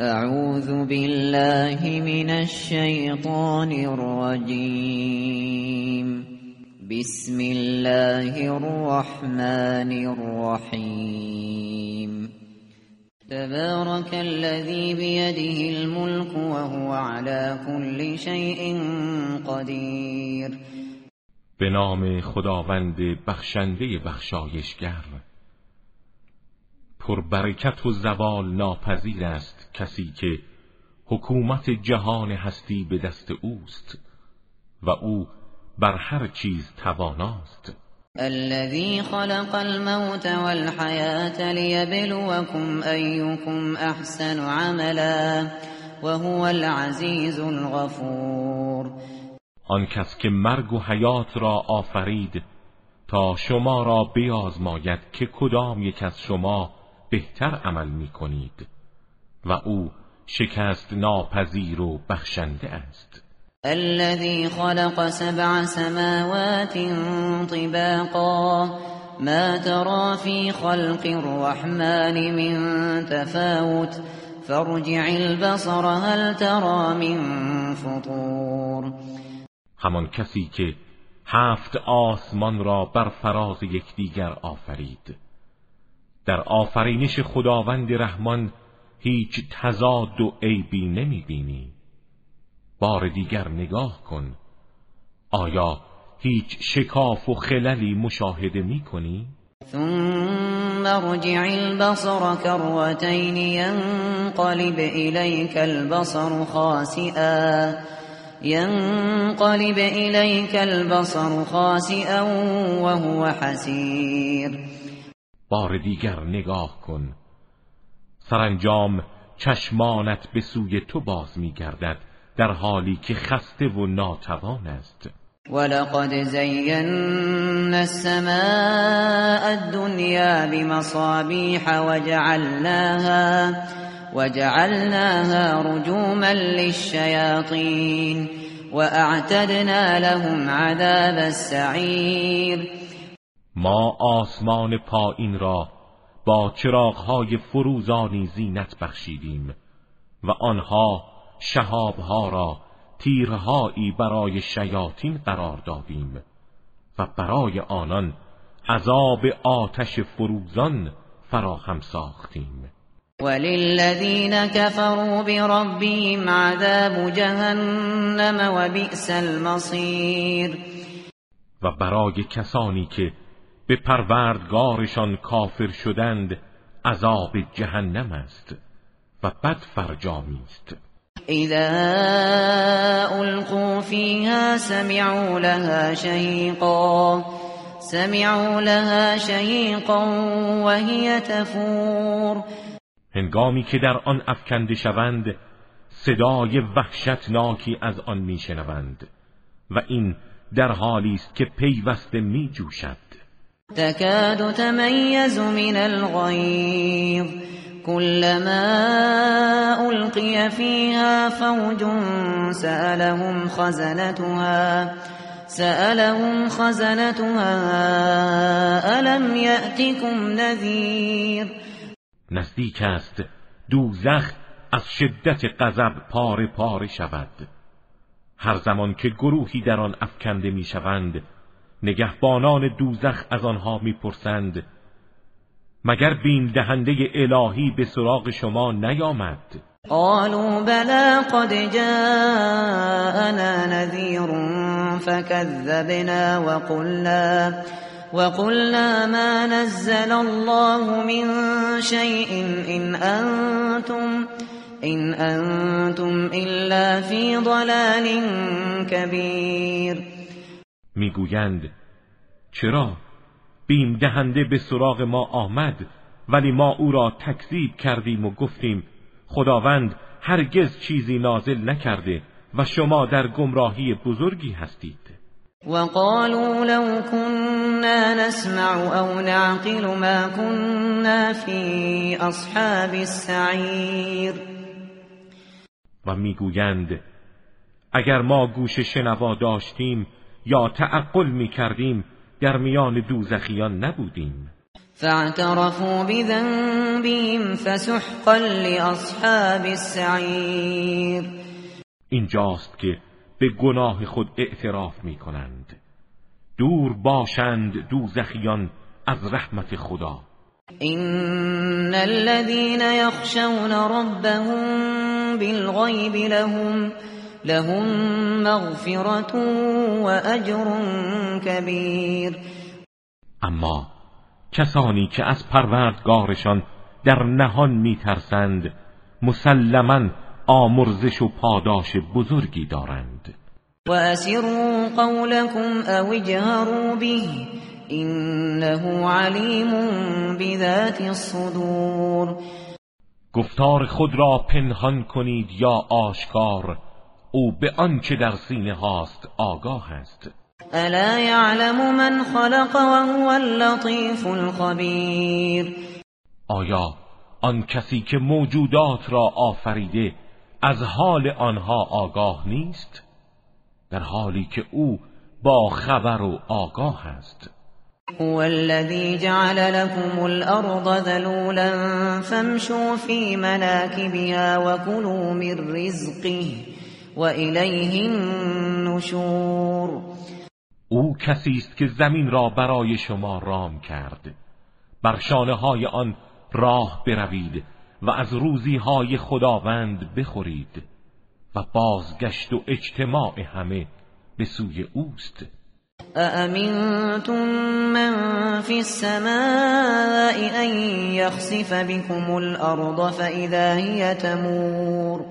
اعوذ بالله من الشیطان الرجیم بسم الله الرحمن الرحیم تبارك الذي بيده الملك وهو على كل شيء قدير. به نام خداوند بخشنده بخشایشگر. پربرکت و زوال ناپذیر است. کسی که حکومت جهان هستی به دست اوست و او بر هر چیز تواناست. الذي خلق الموت والحياة ليبلوكم أيكم أحسن عملا وهو العزيز الغفور. آن کس که مرگ و حیات را آفرید تا شما را بیازماید که کدام یک از شما بهتر عمل می کنید و او شکست ناپذیر و بخشنده است. الذي خلق سبع سماوات طباقا. ما ترى في خلق الرحمن من تفاوت. فارجع البصر هل ترى من فطور. همان کسی که هفت آسمان را بر فراز یکدیگر آفرید. در آفرینش خداوند رحمان هیچ تضاد و عیبی نمی‌بینی. بار دیگر نگاه کن. آیا هیچ شکاف و خللی مشاهده می کنی؟ ثم رجع البصر كروتين ينقلب إليك البصر خاسئا. ينقلب إليك البصر خاسئا وهو حسير. بار دیگر نگاه کن. سرانجام چشمانت به سوی تو باز میگردد در حالی که خسته و ناتوان است. ولقد زينا السماء الدنيا بمصابيح وجعلناها وجعلناها رجوما للشياطين واعتدنا لهم عذاب السعير ما آسمان پایین را با چراغهای فروزانی زینت بخشیدیم و آنها شهابها را تیرهایی برای شیاطین قرار دادیم و برای آنان عذاب آتش فروزان فراهم ساختیم. وللذین كفروا بربهم عذاب جهنم و بئس المصیر. و برای کسانی که به پروردگارشان کافر شدند عذاب جهنم است و بد فرجامی است. اذا القوا فيها سمعوا لها شهيقا سمعوا لها شهيقا وهي تفور. هنگامی که در آن افکنده شوند صدای وحشتناکی از آن میشنوند و این در حالی است که پیوسته میجوشد. تكاد تميز من الغيظ. كلما ألقي فيها فوج سألهم خزنتها سألهم خزنتها ألم يأتكم نذير؟ نزدیک است دوزخ از شدت غضب پاره پاره شود. هر زمان که گروهی در آن افکنده می‌شوند نگهبانان دوزخ از آنها می‌پرسند مگر بیم دهنده الهی به سراغ شما نیامد؟ قالوا بلا قد جاءنا نذير فكذبنا وقلنا وقلنا ما نزل الله من شيء إن أنتم إن أنتم إلا في ضلال كبير می‌گویند چرا؟ بیم دهنده به سراغ ما آمد ولی ما او را تکذیب کردیم و گفتیم خداوند هرگز چیزی نازل نکرده و شما در گمراهی بزرگی هستید. وقالوا لو كنا نسمع او نعقل ما كنا في اصحاب السعیر و می‌گویند اگر ما گوش شنوا داشتیم یا تعقل می کردیم در میان دوزخیان نبودیم. فاعترفوا بذنبهم فسحقا لأصحاب السعیر اینجاست که به گناه خود اعتراف می کنند دور باشند دوزخیان از رحمت خدا. این الذين يخشون ربهم بالغیب لهم لهم مغفرة و اجر کبیر اما کسانی که از پروردگارشان در نهان میترسند مسلما آمرزش و پاداش بزرگی دارند. و اسروا قولكم او اجهروا به انه علیم بذات الصدور. گفتار خود را پنهان کنید یا آشکار او به آنچه در سینه هاست آگاه است. الا يعلم من خلق وهو اللطيف الخبیر. آیا آن کسی که موجودات را آفریده از حال آنها آگاه نیست؟ در حالی که او با خبر و آگاه است. هو الذي جعل لكم الأرض ذلولا فامشوا في مناكبها وكلوا من رزقه. وإليه النشور. او کسی است که زمین را برای شما رام کرد. بر شانه های آن راه بروید و از روزی های خداوند بخورید و بازگشت و اجتماع همه به سوی اوست. أأمنتم من في السماء أن يخسف بكم الأرض فإذا هي تمور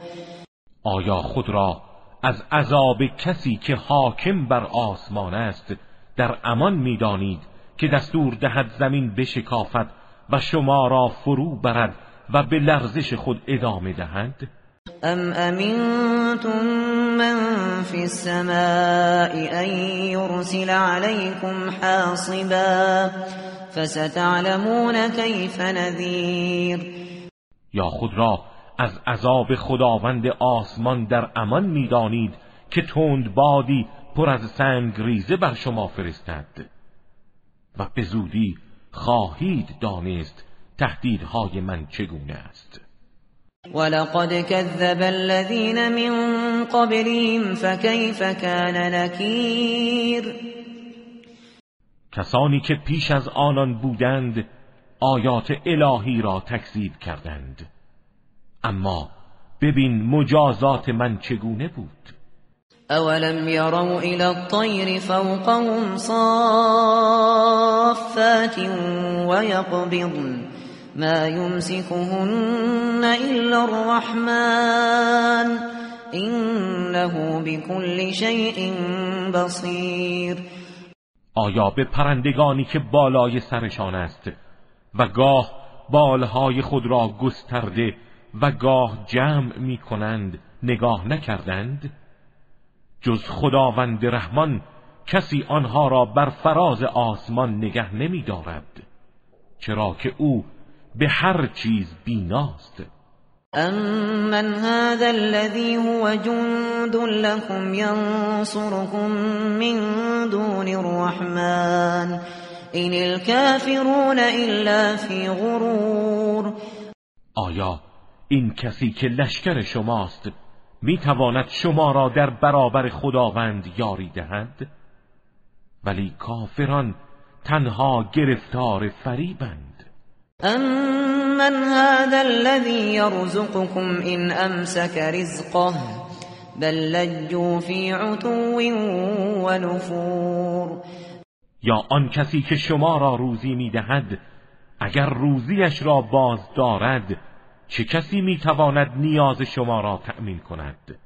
آیا خود را از عذاب کسی که حاکم بر آسمان است در امان می‌دانید که دستور دهد زمین بشکافد و شما را فرو برد و به لرزش خود ادامه دهد؟ ام امنتم من في السماء ان يرسل عليكم حاصبا فستعلمون كيف نذير یا خود را از عذاب خداوند آسمان در امان می‌دانید که تند بادی پر از سنگ ریزه بر شما فرستد. و به زودی خواهید دانست تهدیدهای من چگونه است. ولقد كذب الذين من قبلهم فكيف كان نكیر کسانی که پیش از آنان بودند آیات الهی را تکذیب کردند. اما ببین مجازات من چگونه بود؟ اولم يروا الى الطير فوقهم صافات ويقبضن ما يمسكهن الا الرحمن انه بكل شيء بصير آیا به پرندگانی که بالای سرشان است و گاه بالهای خود را گسترده و گاه جمع می کنند نگاه نکردند؟ جز خداوند رحمان کسی آنها را بر فراز آسمان نگه نمی دارد چرا که او به هر چیز بیناست. امن هذا الذي هو جند لكم ينصركم من دون الرحمن این الكافرون الا في غرور. آیا این کسی که لشکر شماست می‌تواند شما را در برابر خداوند یاری دهد؟ ولی کافران تنها گرفتار فریبند. امن هذا الذي يرزقكم ان امسك رزقه بل لجوا في عتو ونفور. یا آن کسی که شما را روزی می‌دهد اگر روزیش را باز دارد چه کسی می‌تواند نیاز شما را تأمین کند؟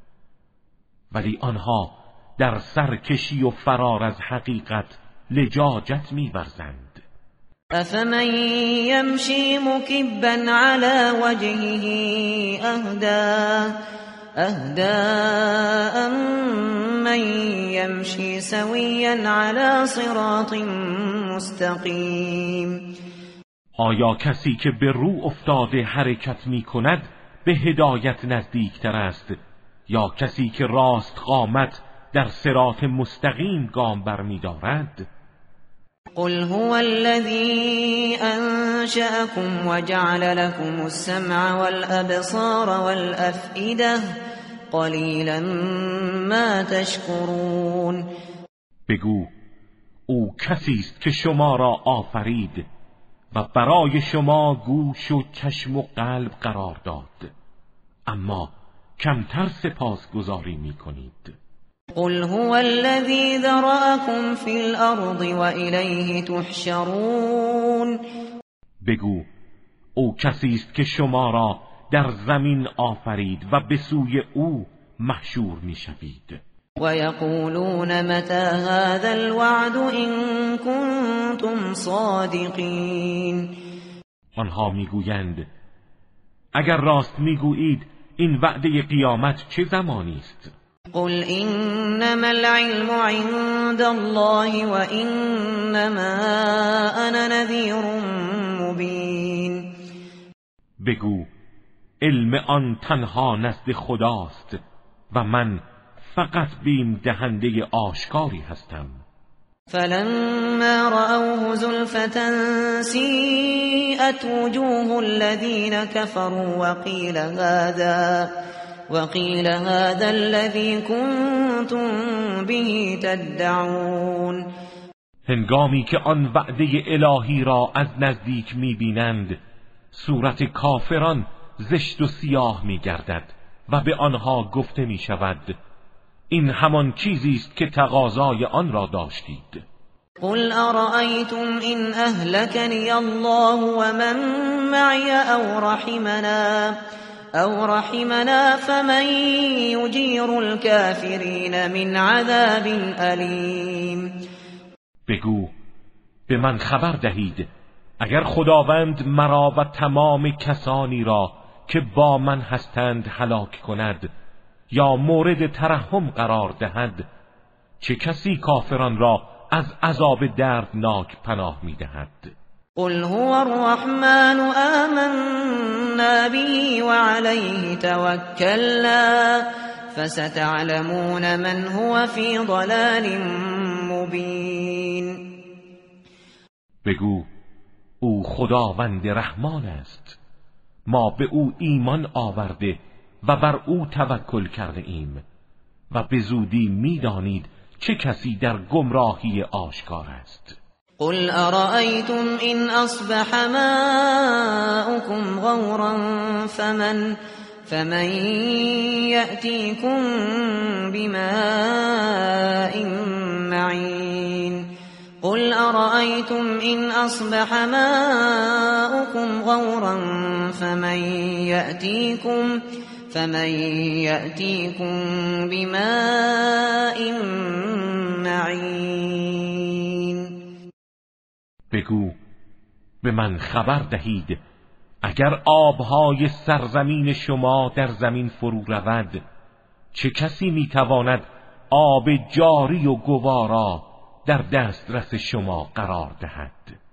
ولی آنها در سرکشی و فرار از حقیقت لجاجت میورزند. افمن يمشي مكبا على وجهه اهدى اهدى من يمشي سويا على صراط مستقيم. آیا کسی که به رو افتاده حرکت می کند به هدایت نزدیکتر است؟ یا کسی که راست قامت در سرات مستقیم گام بر می دارد؟ قل هو الذي أنشأكم وجعل لكم السمع والأبصار والأفئدة قلیلا ما تشکرون. بگو او کسی است که شما را آفرید؟ و برای شما گوش و چشم و قلب قرار داد. اما کمتر سپاس گذاری می کنید قل هو الذي ذرأكم في الارض وإليه تحشرون. بگو او کسی است که شما را در زمین آفرید و به سوی او محشور می‌شوید. و یقولون متى هذا الوعد ان کنتم صادقین آنها می‌گویند اگر راست می‌گویید این وعده قیامت چه زمانی است؟ قل انما العلم عند الله وانما انا نذیر مبین بگو علم آن تنها نزد خداست و من فقط بیم دهنده آشکاری هستم. فلما رأوه زلفة سیئت وجوه الذين كفروا وقيل هذا وقيل هذا الذي كنتم به تدعون. هنگامی که آن وعده الهی را از نزدیک می‌بینند صورت کافران زشت و سیاه می گردد و به آنها گفته می شود این همان چیزی است که تقاضای آن را داشتید. قل ارأيتم إن أهلكني الله ومن معي أو رحمنا أو رحمنا فمن يجير الكافرين من عذاب أليم بگو به من خبر دهید اگر خداوند مرا و تمام کسانی را که با من هستند هلاک کند یا مورد ترحم قرار دهد چه کسی کافران را از عذاب دردناک پناه می‌دهد؟ قل هو الرحمن آمنا به وعليه توكلنا فستعلمون من هو في ضلال مبین. بگو او خداوند رحمان است. ما به او ایمان آورده و بر او توکل کرده ایم و به زودی می‌دانید چه کسی در گمراهی آشکار است. قل ارأيتم إن أصبح ماؤكم غورا فمن فمن يأتيكم بماء معين قل أرأيتم إن أصبح ماؤكم غورا فمن يأتيكم فمن يأتيكم بماء معين بگو به من خبر دهید اگر آبهای سرزمین شما در زمین فرو رود چه کسی می‌تواند آب جاری و گوارا در دسترس شما قرار دهد.